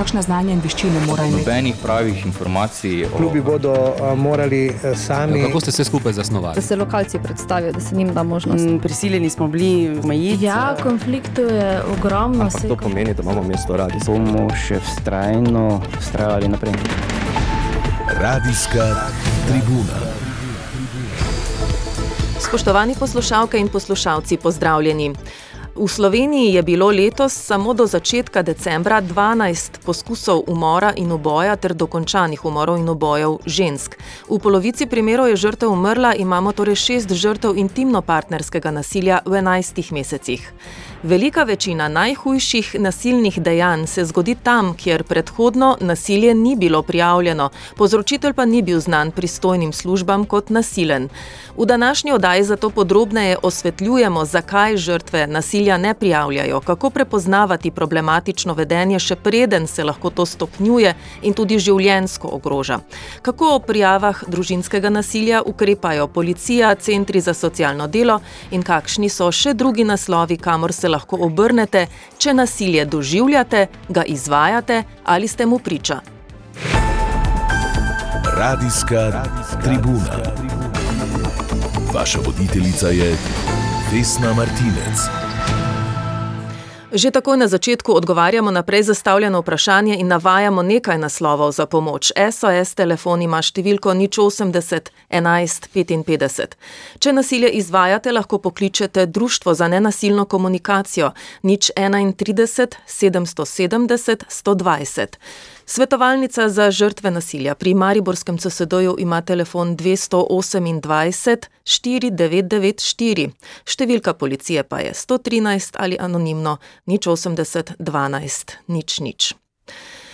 kakšne znanja in veščine morajo imeti? Nobenih pravih informacij. O... Klubi bodo uh, morali uh, sami. Ja, kako ste se skupaj zasnovali? Da se lokalci predstavijo, da se njim da možnost. Mm, prisiljeni smo bili omejiti. Ja, konfliktov je ogromno. Ampak to pomeni, da imamo mesto radi. Bomo še vztrajno vztrajali naprej. Radijska tribuna. Spoštovani poslušalke in poslušalci, pozdravljeni. V Sloveniji je bilo letos samo do začetka decembra 12 poskusov umora in uboja ter dokončanih umorov in ubojev žensk. V polovici primerov je žrtev umrla, imamo torej šest žrtev intimno-partnerskega nasilja v 11 mesecih. Velika večina najhujših nasilnih dejanj se zgodi tam, kjer predhodno nasilje ni bilo prijavljeno, povzročitelj pa ni bil znan pristojnim službam kot nasilen. V današnji oddaji zato podrobneje osvetljujemo, zakaj žrtve nasilja ne prijavljajo, kako prepoznavati problematično vedenje, še preden se lahko to stopnjuje in tudi življensko ogroža. Kako o prijavah družinskega nasilja ukrepajo policija, centri za socialno delo in kakšni so še drugi naslovi, kamor se lahko obrnete, če nasilje doživljate, ga izvajate ali ste mu priča. Radijska tribuna. Vaša voditeljica je Vesna Martinec. Že takoj na začetku odgovarjamo na prej zastavljeno vprašanje in navajamo nekaj naslovov za pomoč. SOS telefon ima številko 080 11 55. Če nasilje izvajate, lahko pokličete Društvo za nenasilno komunikacijo 031 770 120. Svetovalnica za žrtve nasilja pri Mariborskem CSD-ju ima telefon 228 4994, številka policije pa je 113 ali anonimno 080 12 nič nič.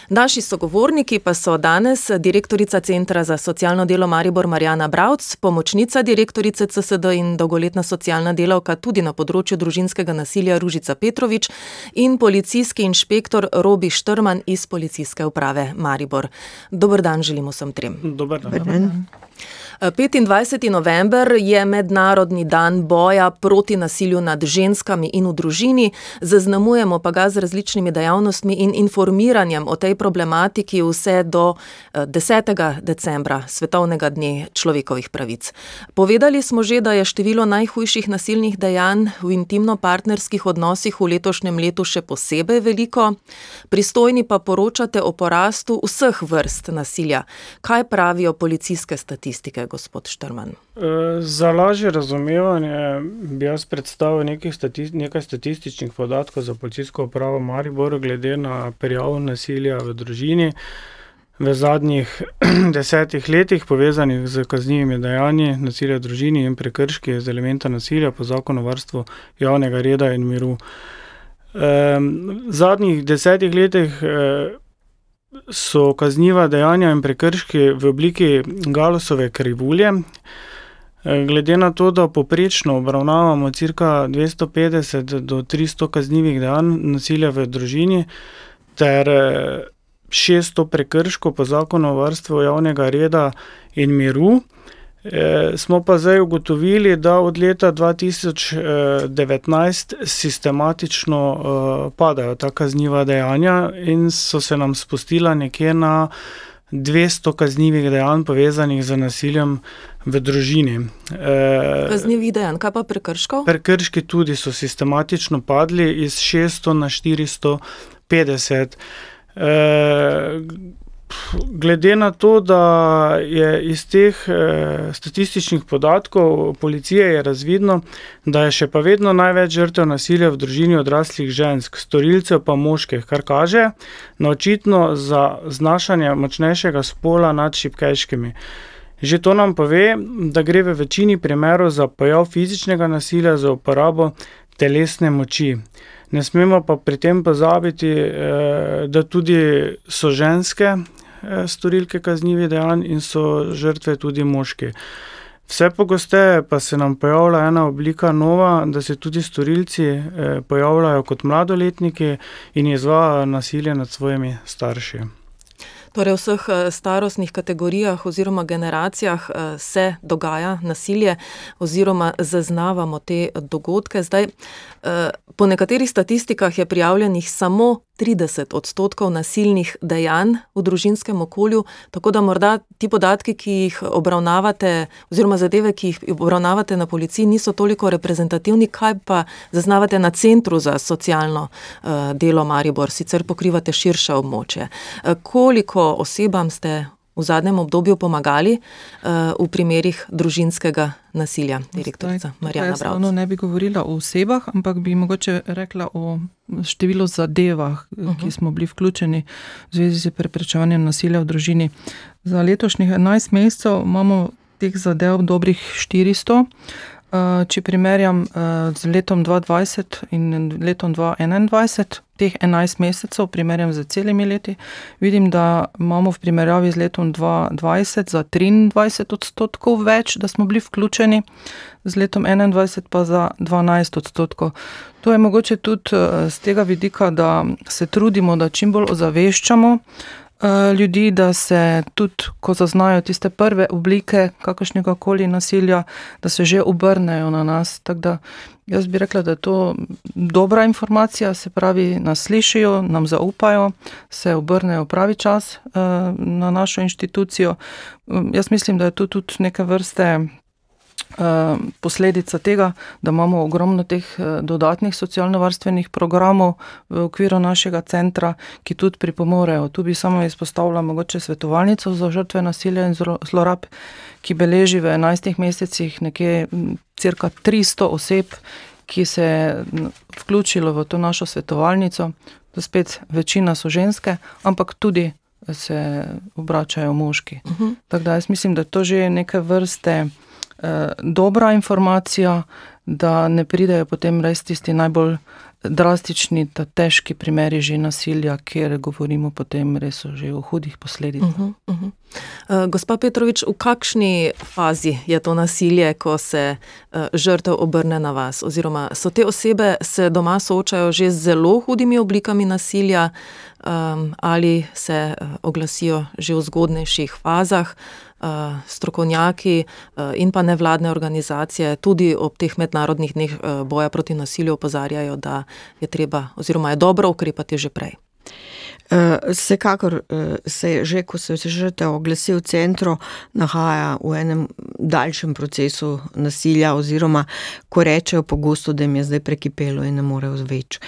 Naši sogovorniki pa so danes direktorica Centra za socialno delo Maribor Marjana Bravc, pomočnica direktorice CSD in dolgoletna socialna delavka tudi na področju družinskega nasilja Ružica Petrovič in policijski inšpektor Robi Štrman iz policijske uprave Maribor. Dobr dan želimo vsem trem. Dobar dan. Dobar dan. 25. november je mednarodni dan boja proti nasilju nad ženskami in v družini, zaznamujemo pa ga z različnimi dejavnostmi in informiranjem o tej problematiki vse do 10. Eh, decembra, svetovnega dne človekovih pravic. Povedali smo že, da je število najhujših nasilnih dejanj v intimno-partnerskih odnosih v letošnjem letu še posebej veliko, pristojni pa poročate o porastu vseh vrst nasilja. Kaj pravijo policijske statistike? Gospod Štrman? E, za lažje razumevanje bi jaz predstavil stati nekaj statističnih podatkov za policijsko upravo Maribor glede na prijavo nasilja v družini. V zadnjih desetih letih, povezanih z kaznjivimi dejanji nasilja v družini in prekrški z elementa nasilja po zakonu o varstvu javnega reda in miru. V zadnjih desetih letih so kazniva dejanja in prekrški v obliki galosove krivulje. E, glede na to, da poprečno obravnavamo cirka 250 do 300 kaznjivih dejanj nasilja v družini ter 600 e, prekrškov po zakonu o varstvu javnega reda in miru, E, smo pa zdaj ugotovili, da od leta 2019 sistematično e, padajo ta kazniva dejanja in so se nam spustila nekje na 200 kaznivih dejanj povezanih z nasiljem v družini. E, kaznivih dejanj, kaj pa prekrškov? Prekrški tudi so sistematično padli iz 600 na 450. E, Glede na to, da je iz teh eh, statističnih podatkov policije je razvidno, da je še pa vedno največ žrtev nasilja v družini odraslih žensk, storilcev pa moških, kar kaže na očitno za znašanje močnejšega spola nad šipkejškimi. Že to nam pove, da gre v večini primerov za pojav fizičnega nasilja za uporabo telesne moči. Ne smemo pa pri tem pozabiti, eh, da tudi so ženske storilke kaznjivih dejanj in so žrtve tudi moški. Vse pogosteje pa se nam pojavlja ena oblika nova, da se tudi storilci eh, pojavljajo kot mladoletniki in izvajajo nasilje nad svojimi starši. Torej, v vseh eh, starostnih kategorijah oziroma generacijah eh, se dogaja nasilje oziroma zaznavamo te dogodke. Zdaj, eh, po nekaterih statistikah je prijavljenih samo 30 odstotkov nasilnih dejanj v družinskem okolju, tako da morda ti podatki, ki jih obravnavate, oziroma zadeve, ki jih obravnavate na policiji, niso toliko reprezentativni, kaj pa zaznavate na Centru za socialno delo Maribor, sicer pokrivate širše območje. Koliko osebam ste v zadnjem obdobju pomagali uh, v primerih družinskega nasilja, direktorica Marjana Bravo? No, ne bi govorila o osebah, ampak bi mogoče rekla o številu zadevah, uh -huh. ki smo bili vključeni v zvezi z preprečevanjem nasilja v družini. Za letošnjih 11 mesecev imamo teh zadev dobrih 400. Eh, če primerjam eh, z letom 2020 in letom 2021, teh 11 mesecev, primerjam z celimi leti, vidim, da imamo v primerjavi z letom 2020 za 23 odstotkov več, da smo bili vključeni, z letom 2021 pa za 12 odstotkov. To je mogoče tudi z eh, tega vidika, da se trudimo, da čim bolj ozaveščamo. Eh, ljudi, da se tudi, ko zaznajo tiste prve oblike kakršnega koli nasilja, da se že obrnejo na nas. Da, jaz bi rekla, da je to dobra informacija, se pravi, nas slišijo, nam zaupajo, se obrnejo pravi čas uh, na našo inštitucijo. Um, jaz mislim, da je to tudi neke vrste Eh, posledica tega, da imamo ogromno teh eh, dodatnih socialno-varstvenih programov v okviru našega centra, ki tudi pripomorejo. Tu bi samo izpostavila mogoče svetovalnico za žrtve nasilja in zlorab, ki beleži v 11 mesecih nekje cirka 300 oseb, ki se je vključilo v to našo svetovalnico. To spet večina so ženske, ampak tudi se obračajo moški. Uh -huh. Tako da jaz mislim, da to že neke vrste eh, dobra informacija, da ne pridejo potem res tisti najbolj drastični, ta težki primeri že nasilja, kjer govorimo potem res o hudih posledicah. Uh -huh, uh -huh. uh, gospa Petrovič, v kakšni fazi je to nasilje, ko se uh, žrtev obrne na vas? Oziroma, so te osebe se doma soočajo že z zelo hudimi oblikami nasilja um, ali se uh, oglasijo že v zgodnejših fazah? Uh, strokovnjaki uh, in pa nevladne organizacije tudi ob teh mednarodnih dneh uh, boja proti nasilju opozarjajo, da je treba oziroma je dobro ukrepati že prej. Vsekakor eh, se je že, ko se je žrtev oglasil v centru, nahaja v enem daljšem procesu nasilja, oziroma ko rečejo pogosto, da jim je zdaj prekipelo in ne morejo več.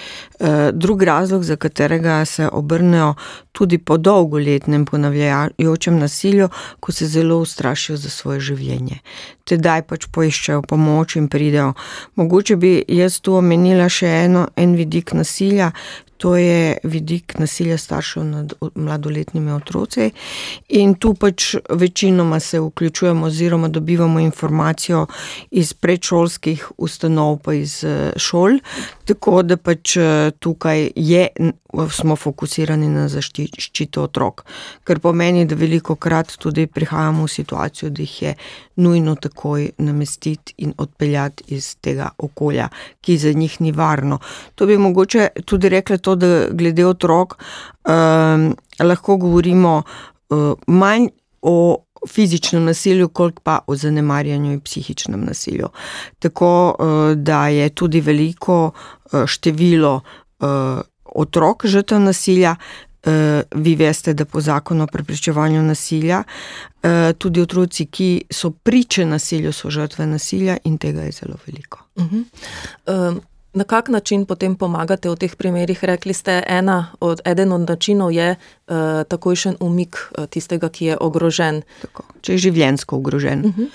Eh, Drugi razlog, za katerega se obrnejo tudi po dolgoletnem ponavljajočem nasilju, ko se zelo ustrašijo za svoje življenje. Tedaj pač poiščejo pomoč in pridejo. Mogoče bi jaz tu omenila še eno, en vidik nasilja, to je vidik nasilja staršev nad mladoletnimi otroci. In tu pač večinoma se vključujemo, oziroma dobivamo informacijo iz predšolskih ustanov, pa iz eh, šol. Tako da pač eh, tukaj je, smo fokusirani na zaščito otrok, kar pomeni, da veliko krat tudi prihajamo v situacijo, da jih je nujno takoj namestiti in odpeljati iz tega okolja, ki za njih ni varno. To bi mogoče tudi rekli, to, da glede otrok um, lahko govorimo uh, manj o fizičnem nasilju, koliko pa o zanemarjanju in psihičnem nasilju. Tako uh, da je tudi veliko uh, število uh, otrok žrtev nasilja. Vi veste, da po zakonu o preprečevanju nasilja tudi otroci, ki so priče nasilju, so žrtve nasilja in tega je zelo veliko. Uh -huh. um. Na kak način potem pomagate v teh primerih? Rekli ste, od, eden od načinov je takojšen umik uh, tistega, ki je ogrožen. Tako, če je življensko ogrožen. Uh -huh.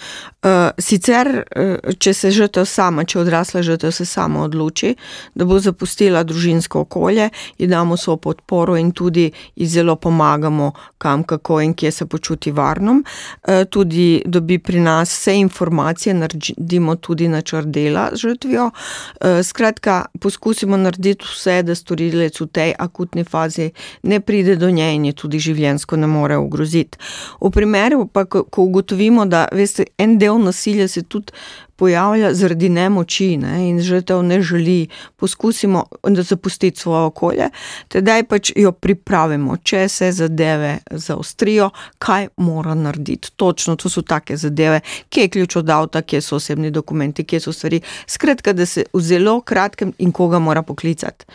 uh, sicer, uh, če se žrtev sama, če odrasla žrtev se sama odloči, da bo zapustila družinsko okolje, ji damo svojo podporo in tudi ji zelo pomagamo, kam, kako in kje se počuti varno. Uh, tudi dobi pri nas vse informacije, naredimo tudi načrt dela z žrtvijo. Uh, skratka, poskusimo narediti vse, da storilec v tej akutni fazi ne pride do nje in je tudi življensko ne more ogroziti. V primeru, pa, ko ugotovimo, da veste, en del nasilja se tudi pojavlja zaradi nemoči ne, in žrtev ne želi, poskusimo zapustiti svoje okolje, tedaj pač jo pripravimo, če se zadeve zaostrijo, kaj mora narediti. Točno to so take zadeve, kje je ključ od avta, kje so osebni dokumenti, kje so stvari. Skratka, da se v zelo kratkem in koga mora poklicati,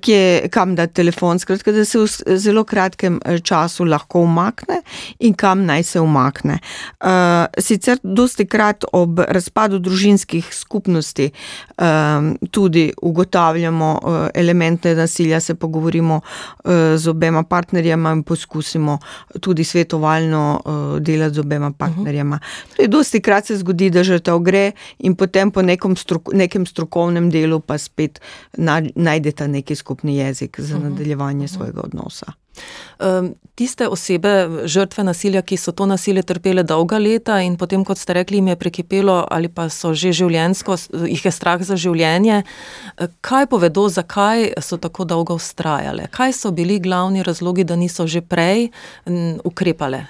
kje, kam da telefon, skratka, da se v zelo kratkem eh, času lahko umakne in kam naj se umakne. Uh, sicer dosti krat ob razpadu družinskih skupnosti um, tudi ugotavljamo uh, elemente nasilja, se pogovorimo uh, z obema partnerjama in poskusimo tudi svetovalno uh, delati z obema partnerjama. Torej, dosti krat se zgodi, da žrtev gre in potem po nekem, strok, nekem strokovnem delu pa spet najdete neki skupni jezik za nadaljevanje svojega odnosa. Tiste osebe, žrtve nasilja, ki so to nasilje trpele dolga leta in potem, kot ste rekli, jim je prekipelo ali pa so že življensko, jih je strah za življenje, kaj povedo, zakaj so tako dolgo ustrajale? Kaj so bili glavni razlogi, da niso že prej ukrepale?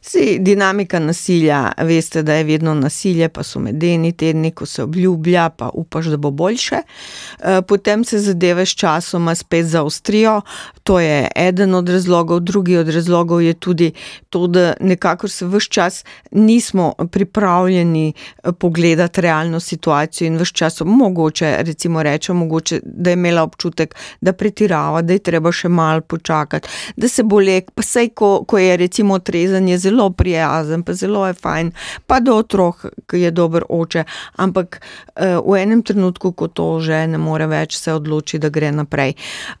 Si, dinamika nasilja, veste, da je vedno nasilje, pa so medeni tedni, ko se obljublja, pa upaš, da bo boljše. Eh, potem se zadeve s časoma spet zaostrijo, to je eden od razlogov. Drugi od razlogov je tudi to, da nekako se vse čas nismo pripravljeni eh, pogledati realno situacijo in vse čas mogoče, recimo, rečemo, mogoče, da je imela občutek, da pretirava, da je treba še malo počakati, da se bo lek, pa sej, ko, ko je recimo trezanje je zelo prijazen, pa zelo je fajn, pa do otrok, ki je dober oče. Ampak uh, v enem trenutku, ko to že ne more več, se odloči, da gre naprej.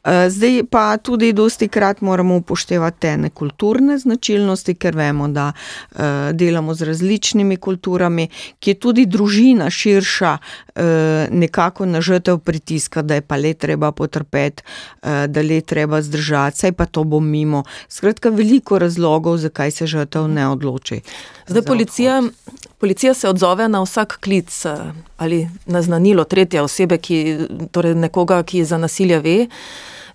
Uh, zdaj pa tudi dosti krat moramo upoštevati te nekulturne značilnosti, ker vemo, da uh, delamo z različnimi kulturami, ki je tudi družina širša, nekako na žrtev pritiska, da je pa le treba potrpeti, da le treba zdržati, saj pa to bo mimo. Skratka, veliko razlogov, zakaj se žrtev ne odloči. Zdaj, policija, policija se odzove na vsak klic eh, ali naznanilo tretje osebe, ki, torej nekoga, ki za nasilje ve.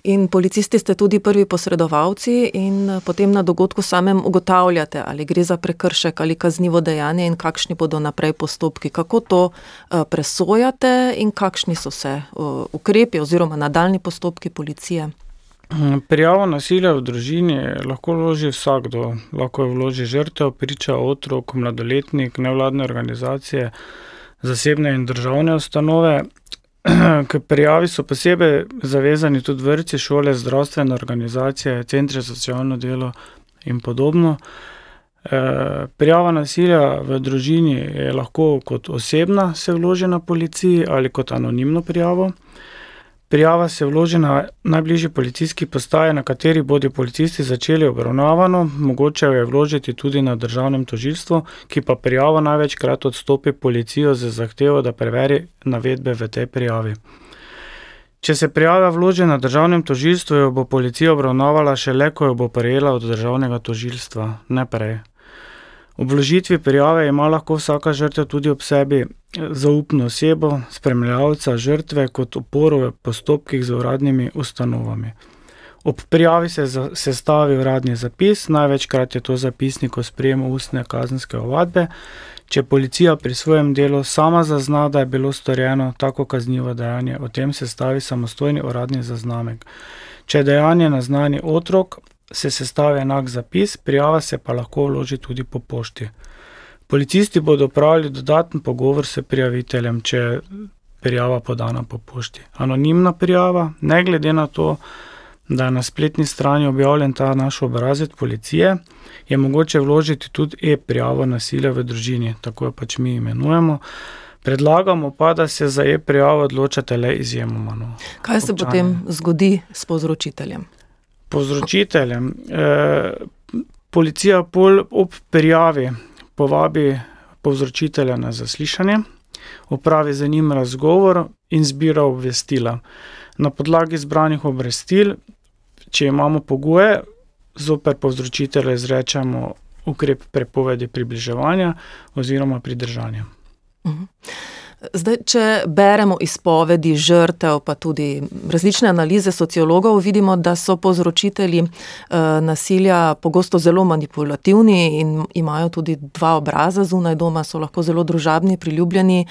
In policisti ste tudi prvi posredovalci, in eh, potem na dogodku samem ugotavljate, ali gre za prekršek ali kaznivo dejanje, in kakšni bodo naprej postopki. Kako to eh, presojate, in kakšni so se ukrepi oziroma nadaljni postopki policije? Prijavo nasilja v družini lahko vloži vsakdo, lahko jo vloži žrtev, priča otrok, mladoletnik, nevladne organizacije, zasebne in državne ustanove. K prijavi so posebej zavezani tudi vrtci, šole, zdravstvene organizacije, centre za socialno delo in podobno. E, prijava nasilja v družini je lahko kot osebna se vloži na policiji ali kot anonimno prijavo. Prijava se vloži na najbližji policijski postaji, na kateri bodo policisti začeli obravnavano, mogoče jo je vložiti tudi na državnem tožilstvu, ki pa prijavo največkrat odstopi policijo z zahtevo, da preveri navedbe v tej prijavi. Če se prijava vloži na državnem tožilstvu, jo bo policija obravnavala šele, ko jo bo prejela od državnega tožilstva, ne prej. Ob vložitvi prijave ima lahko vsaka žrtev tudi ob sebi zaupno osebo, spremljalca žrtve kot oporo v postopkih z uradnimi ustanovami. Ob prijavi se sestavi uradni zapis, največkrat je to zapisnik o sprejemu ustne kazenske ovadbe. Če policija pri svojem delu sama zazna, da je bilo storjeno tako kaznivo dejanje, o tem se stavi samostojni uradni zaznamek. Če dejanje naznani otrok, se sestavi enak zapis, prijava se pa lahko vloži tudi po pošti. Policisti bodo upravili dodatni pogovor s prijaviteljem, če je prijava podana po pošti. Anonimna prijava, ne glede na to, da je na spletni strani objavljen ta naš obrazec policije, je mogoče vložiti tudi e-prijavo nasilja v družini, tako jo pač mi imenujemo. Predlagamo pa, da se za e-prijavo odločate le izjemoma. No. Kaj se Občane. potem zgodi s povzročiteljem? Povzročiteljem. E, policija pol ob prijavi povabi povzročitelja na zaslišanje, opravi z njim razgovor in zbira obvestila. Na podlagi zbranih obvestil, če imamo pogoje, zoper povzročitelja izrečemo ukrep prepovedi približevanja oziroma pridržanja. Uh -huh. Zdaj, če beremo izpovedi žrtev, pa tudi različne analize sociologov, vidimo, da so povzročitelji uh, nasilja pogosto zelo manipulativni in imajo tudi dva obraza zunaj doma, so lahko zelo družabni, priljubljeni.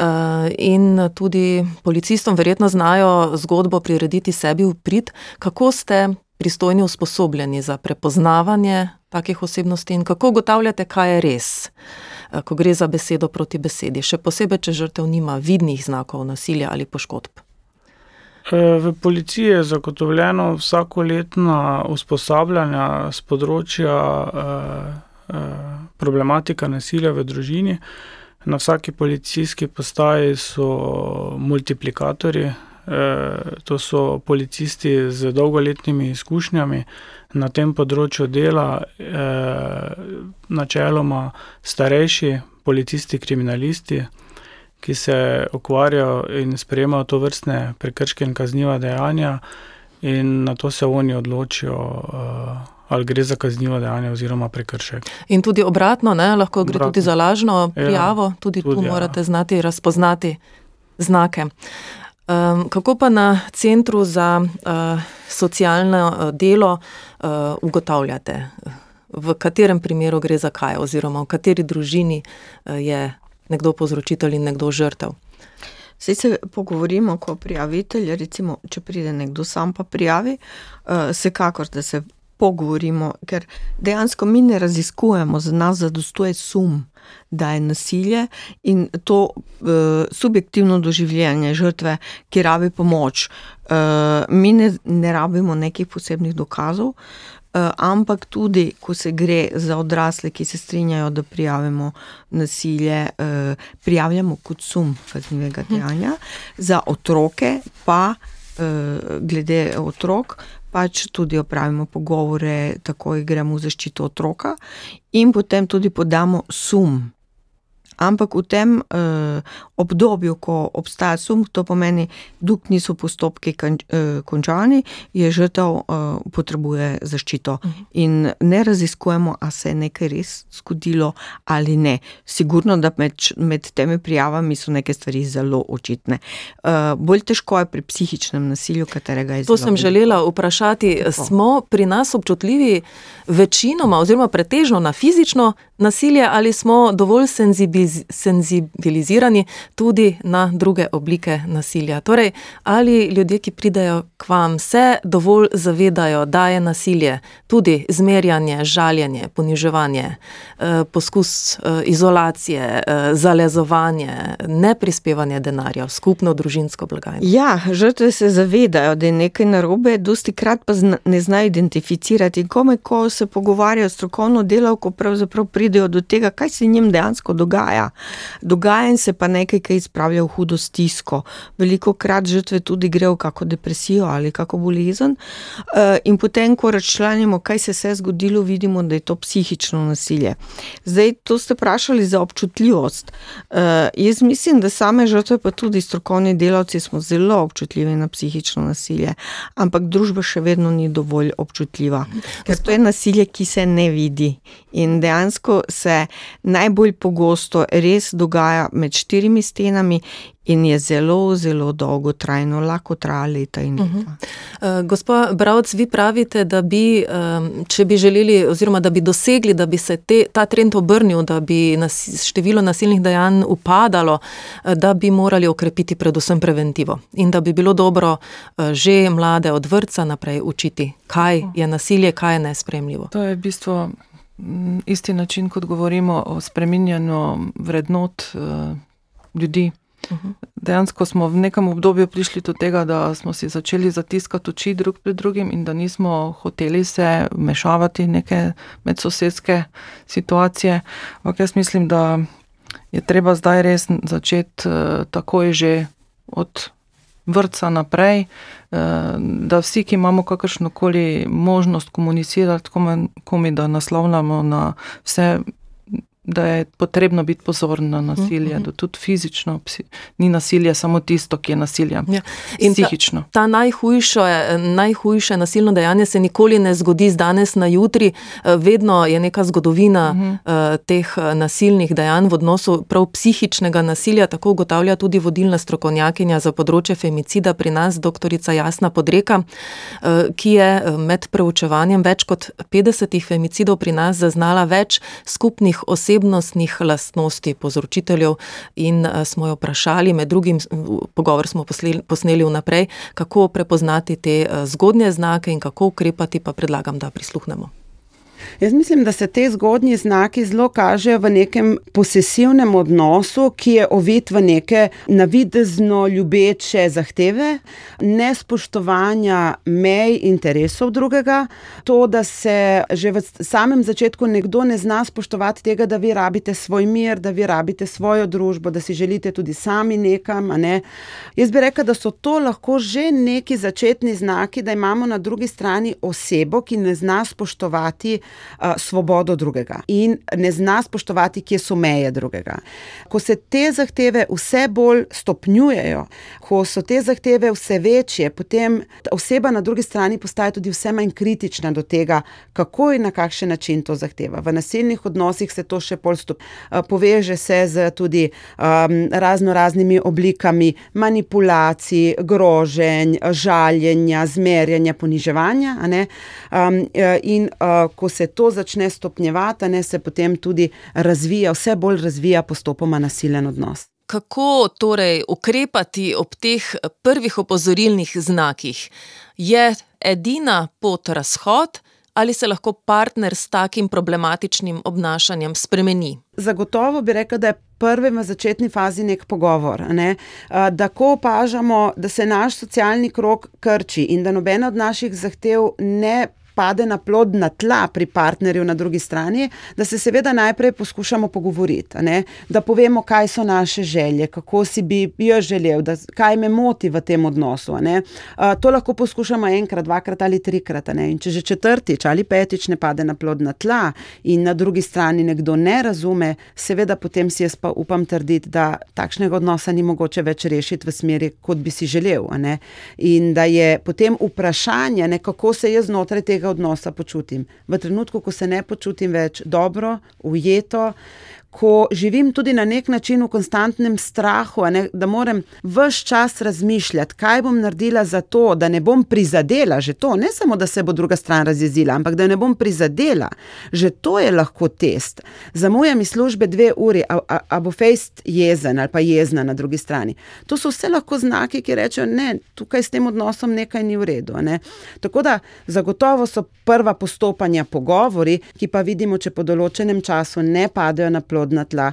Uh, in tudi policistom verjetno znajo zgodbo prirediti sebi v prid. Kako ste pristojni usposobljeni za prepoznavanje takih osebnosti in kako ugotavljate, kaj je res? Uh, Eh, ko gre za besedo proti besedi, še posebej, če žrtev nima vidnih znakov nasilja ali poškodb. Eh, v policiji je zagotovljeno vsakoletna usposabljanja z področja eh, problematika nasilja v družini. Na vsaki policijski postaji so multiplikatorji, to so policisti z dolgoletnimi izkušnjami, na tem področju dela, eh, načeloma starejši policisti, kriminalisti, ki se ukvarjajo in sprejemajo to vrstne prekrške in kazniva dejanja, in na to se oni odločijo. Eh, Ali gre za kaznivo dejanje oziroma prekršek. In tudi obratno, ne? lahko gre obratno. tudi za lažno ja, prijavo, ja, tudi, tudi tu ja. morate znati razpoznati znake. Um, kako pa na Centru za uh, socialno uh, delo uh, ugotavljate, v katerem primeru gre za kaj, oziroma v kateri družini uh, je nekdo povzročitelj in nekdo žrtev? Vse se pogovorimo, ko prijavitelj, recimo, če pride nekdo sam pa prijavi, uh, vsekakor, da se pogovorimo, ker dejansko mi ne raziskujemo, za nas zadostuje sum da je nasilje in to uh, subjektivno doživljanje žrtve, ki rabi pomoč. Uh, mi ne, ne rabimo nekih posebnih dokazov, uh, ampak tudi, ko se gre za odrasle, ki se strinjajo, da prijavimo nasilje, uh, prijavljamo kot sum kaznivega dejanja, za otroke pa. Glede otrok, pač tudi opravimo pogovore, tako gremo v zaščito otroka, in potem tudi podamo sum ampak v tem uh, obdobju, ko obstaja sum, to pomeni, dok niso postopki kan, uh, končani, je žrtev uh, potrebuje zaščito. Uh mhm. -huh. In ne raziskujemo, ali se je nekaj res zgodilo ali ne. Sigurno, da med, med temi prijavami so neke stvari zelo očitne. Uh, bolj težko je pri psihičnem nasilju, katerega je zelo. To sem želela vprašati. Tako. Smo pri nas občutljivi večinoma, oziroma pretežno na fizično nasilje, ali smo dovolj senzibilizirani tudi na druge oblike nasilja. Torej, ali ljudje, ki pridejo k vam, se dovolj zavedajo, da je nasilje tudi zmerjanje, žaljenje, poniževanje, eh, poskus eh, izolacije, eh, zalezovanje, ne prispevanje denarja v skupno družinsko blagajno. Ja, žrtve se zavedajo, da je nekaj narobe, dosti krat pa ne znajo identificirati. Kome, ko se pogovarjajo strokovno delavko, pravzaprav pridejo do tega, kaj se njim dejansko dogaja. Dogaja se pa nekaj, kar izpravlja v hudo stisko. Veliko krat žrtve tudi grejo v kako depresijo ali kako bolezen. Eh, in potem, ko razčlanimo, kaj se je zgodilo, vidimo, da je to psihično nasilje. Zdaj, to ste vprašali za občutljivost. Eh, jaz mislim, da same žrtve, pa tudi strokovni delavci, smo zelo občutljivi na psihično nasilje, ampak družba še vedno ni dovolj občutljiva. Ker to je nasilje, ki se ne vidi. In dejansko se najbolj pogosto res dogaja med štirimi stenami in je zelo, zelo dolgotrajno, lahko traja leta in leta. Uh -huh. uh, Gospod Bravc, vi pravite, da bi, um, če bi želeli, oziroma da bi dosegli, da bi se te, ta trend obrnil, da bi nas, število nasilnih dejanj upadalo, uh, da bi morali okrepiti predvsem preventivo in da bi bilo dobro uh, že mlade od vrca naprej učiti, kaj je nasilje, kaj je nespremljivo. To je v bistvu isti način, kot govorimo o spreminjanju vrednot uh, ljudi. Mhm. Dejansko smo v nekem obdobju prišli do tega, da smo si začeli zatiskati oči drug pred drugim in da nismo hoteli se vmešavati v neke medsosedske situacije. Ampak jaz mislim, da je treba zdaj res začeti uh, takoj že od vrca naprej, uh, da vsi, ki imamo kakršno koli možnost komunicirati, komi, da naslovljamo na vse da je potrebno biti pozoren na nasilje, Mhm. da tudi fizično psi, ni nasilje samo tisto, ki je nasilje. Ja. In ta, Psihično. ta najhujše, najhujše nasilno dejanje se nikoli ne zgodi z danes na jutri, vedno je neka zgodovina Mhm. uh, teh eh, nasilnih dejanj v odnosu prav psihičnega nasilja, tako ugotavlja tudi vodilna strokovnjakinja za področje femicida pri nas, doktorica Jasna Podreka, eh, ki je med preučevanjem več kot 50 femicidov pri nas zaznala več skupnih osebnostnih lastnosti povzročiteljev in eh, smo jo vprašali, med drugim pogovor smo posneli vnaprej, kako prepoznati te eh, zgodnje znake in kako ukrepati, pa predlagam, da prisluhnemo. Jaz mislim, da se te zgodnji znaki zelo kažejo v nekem posesivnem odnosu, ki je ovit v neke navidezno ljubeče zahteve, nespoštovanja mej interesov drugega, to, da se že v samem začetku nekdo ne zna spoštovati tega, da vi rabite svoj mir, da vi rabite svojo družbo, da si želite tudi sami nekam. Ne? Jaz bi rekla, da so to lahko že neki začetni znaki, da imamo na drugi strani osebo, ki ne zna spoštovati svobodo drugega in ne zna spoštovati, kje so meje drugega. Ko se te zahteve vse bolj stopnjujejo, ko so te zahteve vse večje, potem oseba na drugi strani postaja tudi vse manj kritična do tega, kako in na kakšen način to zahteva. V nasilnih odnosih se to še bolj stop, uh, poveže se z tudi um, razno raznimi oblikami manipulacij, groženj, žaljenja, zmerjanja, poniževanja. Um, in uh, ko se to začne stopnjevati, ne, se potem tudi razvija, vse bolj razvija postopoma nasilen odnos. Kako torej ukrepati ob teh prvih opozorilnih znakih? Je edina pot razhod ali se lahko partner s takim problematičnim obnašanjem spremeni? Zagotovo bi rekla, da je prvi v začetni fazi nek pogovor. Ne? Da, ko opažamo, da se naš socialni krok krči in da nobena od naših zahtev ne pade na plodna tla pri partnerju na drugi strani, da se seveda najprej poskušamo pogovoriti, da povemo, kaj so naše želje, kako si bi jaz želel, da, kaj me moti v tem odnosu. A, To lahko poskušamo enkrat, dvakrat ali trikrat. In če že četrtič ali petič ne pade na plodna tla in na drugi strani nekdo ne razume, seveda potem si jaz pa upam trditi, da takšnega odnosa ni mogoče več rešiti v smeri, kot bi si želel. In da je potem vprašanje, ne, kako se jaz znotraj tega odnosa počutim. V trenutku, ko se ne počutim več dobro, ujeto, ko živim tudi na nek način v konstantnem strahu, ne, da moram vse čas razmišljati, kaj bom naredila za to, da ne bom prizadela, že to, ne samo da se bo druga stran razjezila, ampak da ne bom prizadela, že to je lahko test. Zamujam iz službe dve uri, a, a, a bo fejst jezen ali pa jezna na drugi strani. To so vse lahko znaki, ki rečejo, ne, tukaj s tem odnosom nekaj ni v redu. Ne. Tako da zagotovo so prva postopanja pogovori, ki pa vidimo, če po določenem času ne padejo na plodna tla,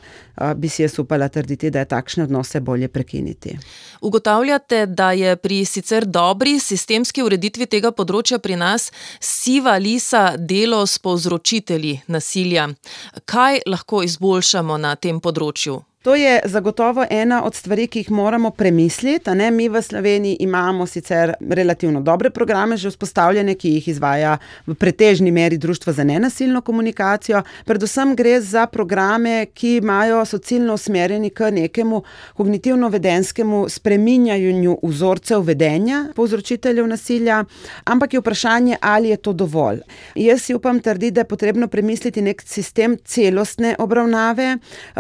bi si jaz upala trditi, da je takšne odnose bolje prekiniti. Ugotavljate, da je pri sicer dobri sistemski ureditvi tega področja pri nas siva lisa delo s povzročitelji nasilja. Kaj lahko izboljšamo na tem področju? To je zagotovo ena od stvari, ki jih moramo premisliti. Mi v Sloveniji imamo sicer relativno dobre programe, že vzpostavljene, ki jih izvaja v pretežni meri Društvo za nenasilno komunikacijo. Predvsem gre za programe, ki imajo so ciljno usmerjeni k nekemu kognitivno-vedenskemu spreminjanju vzorcev vedenja povzročiteljev nasilja, ampak je vprašanje, ali je to dovolj. Jaz si upam trditi, da je potrebno premisliti nek sistem celostne obravnave.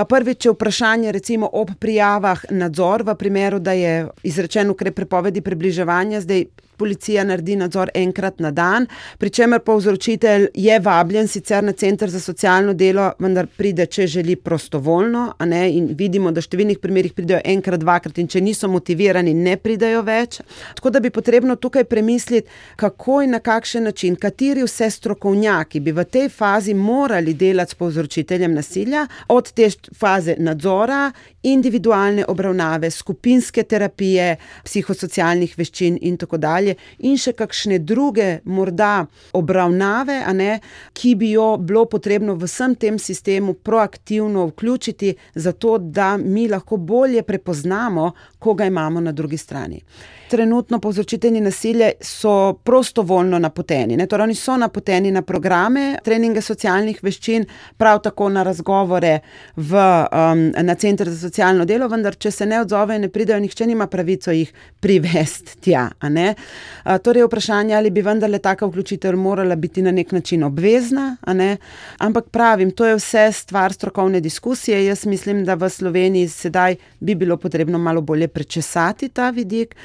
Prvič je vprašanje recimo ob prijavah nadzor v primeru, da je izrečen ukrep prepovedi približevanja, zdaj policija naredi nadzor enkrat na dan, pri čemer povzročitelj je vabljen sicer na center za socialno delo, vendar pride, če želi prostovoljno, ne, in vidimo, da v številnih primerjih pridejo enkrat, dvakrat in če niso motivirani, ne pridejo več. Tako da bi potrebno tukaj premisliti, kako in na kakšen način, kateri vse strokovnjaki bi v tej fazi morali delati s povzročiteljem nasilja, od te faze nadzora, individualne obravnave, skupinske terapije, psihosocialnih veščin in tako dalje, in še kakšne druge morda obravnave, ne, ki bi jo bilo potrebno v vsem tem sistemu proaktivno vključiti, zato da mi lahko bolje prepoznamo, koga imamo na drugi strani. Trenutno povzročitelji nasilja so prostovoljno napoteni. Ne? Torej, oni so napoteni na programe, treninge socialnih veščin, prav tako na razgovore v, um, na Center za socialno delo, vendar če se ne odzovejo, ne pridejo, nihče nima pravico jih privesti tja. Torej, vprašanje, ali bi vendarle taka vključitev morala biti na nek način obvezna, ampak pravim, to je vse stvar strokovne diskusije. Jaz mislim, da v Sloveniji sedaj bi bilo potrebno malo bolje prečesati ta vidik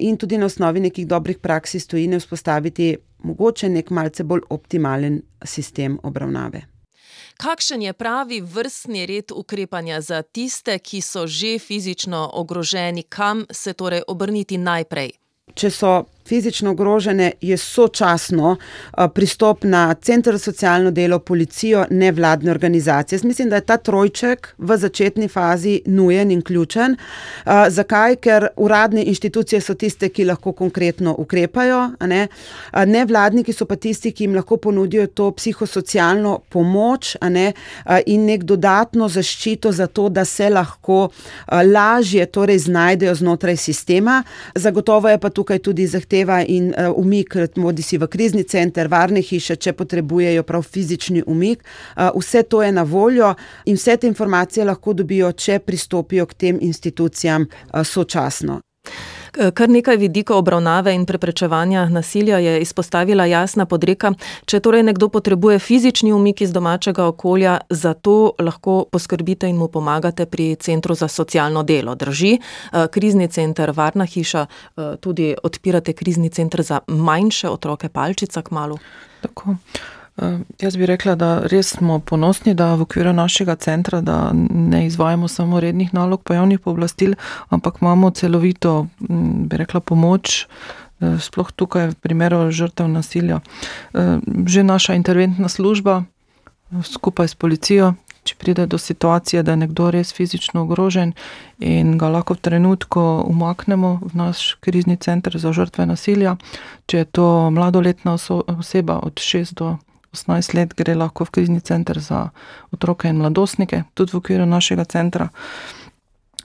in tudi na osnovi nekih dobrih praks iz tujine vzpostaviti mogoče nek malce bolj optimalen sistem obravnave. Kakšen je pravi vrstni red ukrepanja za tiste, ki so že fizično ogroženi, kam se torej obrniti najprej? Če so fizično ogrožene, je sočasno pristop na center za socialno delo, policijo, nevladne organizacije. Jaz mislim, da je ta trojček v začetni fazi nujen in ključen. Zakaj? Ker uradne inštitucije so tiste, ki lahko konkretno ukrepajo, ne? nevladniki so pa tisti, ki jim lahko ponudijo to psihosocialno pomoč ne? in nek dodatno zaščito za to, da se lahko lažje torej znajdejo znotraj sistema. Zagotovo je pa tukaj tudi zahteva zahteva in uh, umik, bodi si v krizni center, varne hiše, če potrebujejo prav fizični umik. Uh, vse to je na voljo in vse te informacije lahko dobijo, če pristopijo k tem institucijam uh, sočasno. Kar nekaj vidikov obravnave in preprečevanja nasilja je izpostavila jasna podreka. Če torej nekdo potrebuje fizični umik iz domačega okolja, zato lahko poskrbite in mu pomagate pri Centru za socialno delo. Drži, eh, krizni center, varna hiša, eh, tudi odpirate krizni center za manjše otroke, palčica k malu. Tako. Uh, jaz bi rekla, da res smo ponosni, da v okviru našega centra ne izvajamo samo rednih nalog, pa javnih pooblastil, ampak imamo celovito, bi rekla, pomoč, uh, sploh tukaj v primeru žrtev nasilja. Uh, že naša interventna služba skupaj s policijo, če pride do situacije, da je nekdo res fizično ogrožen in ga lahko v trenutku umaknemo v naš krizni center za žrtve nasilja, če je to mladoletna oseba od 6 do 18 let gre lahko v krizni center za otroke in mladostnike, tudi v okviru našega centra.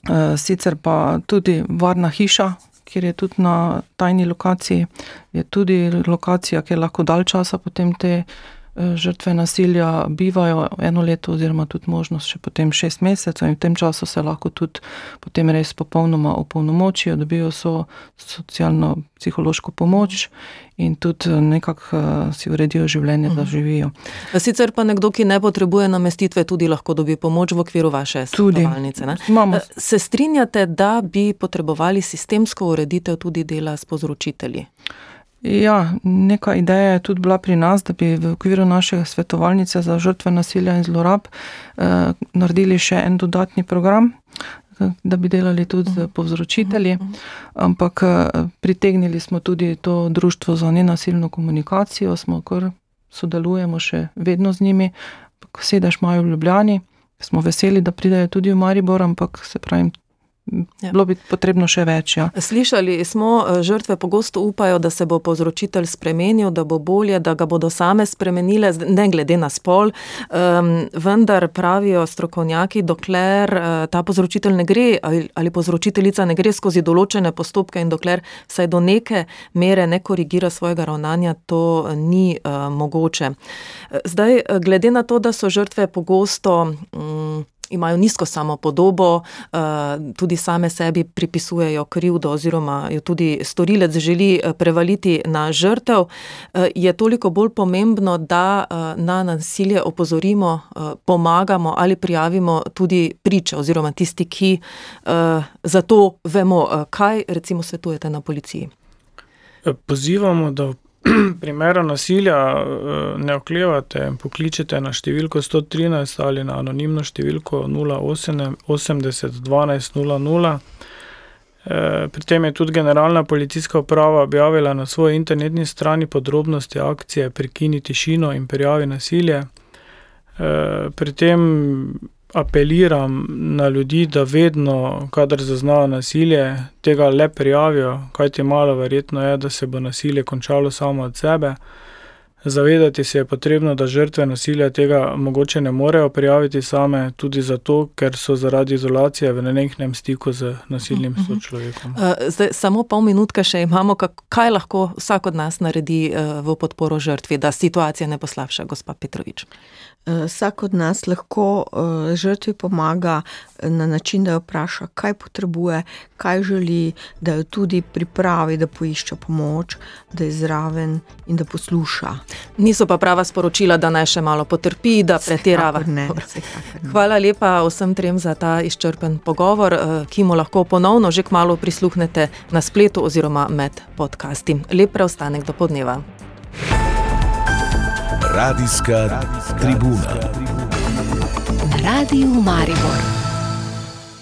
Eh, sicer pa tudi varna hiša, kjer je tudi na tajni lokaciji, je tudi lokacija, kjer lahko dalj časa potem te žrtve nasilja bivajo eno leto, oziroma tudi možnost še potem šest mesecev, in v tem času se lahko tudi potem res popolnoma opolnomočijo, dobijo so socialno, psihološko pomoč in tudi eh, nekako eh, si uredijo življenje, da mhm. živijo. Sicer pa nekdo, ki ne potrebuje namestitve, tudi lahko dobi pomoč v okviru vaše svetovalnice. Se strinjate, da bi potrebovali sistemsko ureditev tudi dela s povzročitelji? Ja, neka ideja je tudi bila pri nas, da bi v okviru naše svetovalnice za žrtve nasilja in zlorab eh, naredili še en dodatni program, da bi delali tudi z povzročitelji, ampak eh, pritegnili smo tudi to društvo za nenasilno komunikacijo, smo kar sodelujemo še vedno z njimi, sedež imajo v Ljubljani. Smo veseli, da pridejo tudi v Maribor, ampak se pravi, Ja. Bilo bi potrebno še več. Ja. Slišali smo, eh, žrtve pogosto upajo, da se bo povzročitelj spremenil, da bo bolje, da ga bodo same spremenile, ne glede na spol. Um, vendar pravijo strokovnjaki, dokler uh, ta povzročitelj ne gre ali, ali povzročiteljica ne gre skozi določene postopke in dokler vsaj do neke mere ne korigira svojega ravnanja, to ni uh, mogoče. Zdaj, glede na to, da so žrtve pogosto. Um, imajo nizko samopodobo, eh, tudi same sebi pripisujejo krivdo, oziroma jo tudi storilec želi eh, prevaliti na žrtev, eh, je toliko bolj pomembno, da na nasilje opozorimo, pomagamo ali prijavimo tudi priče, oziroma tisti, ki za to vemo, kaj recimo svetujete na policiji. Pozivamo, da primeru nasilja eh, ne oklevate pokličete na številko 113 ali na anonimno številko 080 12 00. Pri tem je tudi Generalna policijska uprava objavila na svoji internetni strani podrobnosti akcije Prekini tišino in prijavi nasilje. Eh, pri tem apeliram na ljudi, da vedno, kadar zaznajo nasilje, tega le prijavijo, kajti malo verjetno je, da se bo nasilje končalo samo od sebe. Zavedati se je potrebno, da žrtve nasilja tega mogoče ne morejo prijaviti same, tudi zato, ker so zaradi izolacije v nenehnem stiku z nasilnim Mhm. sočlovekom. Uh, zdaj, samo pol minutke še imamo, kak, kaj lahko vsak od nas naredi uh, v podporo žrtvi, da situacija ne poslabša, gospa Petrovič. Eh, Vsak od nas lahko eh, žrtvi pomaga eh, na način, da jo vpraša, kaj potrebuje, kaj želi, da jo tudi pripravi, da poišče pomoč, da je zraven in da posluša. Niso pa prava sporočila, da naj še malo potrpi, da pretirava. Ne. Hvala lepa vsem trem za ta izčrpen pogovor, ki mu lahko ponovno že kmalo prisluhnete na spletu oziroma med podcasti. Lep preostanek do podneva. Radijska tribuna. Na radiju Maribor.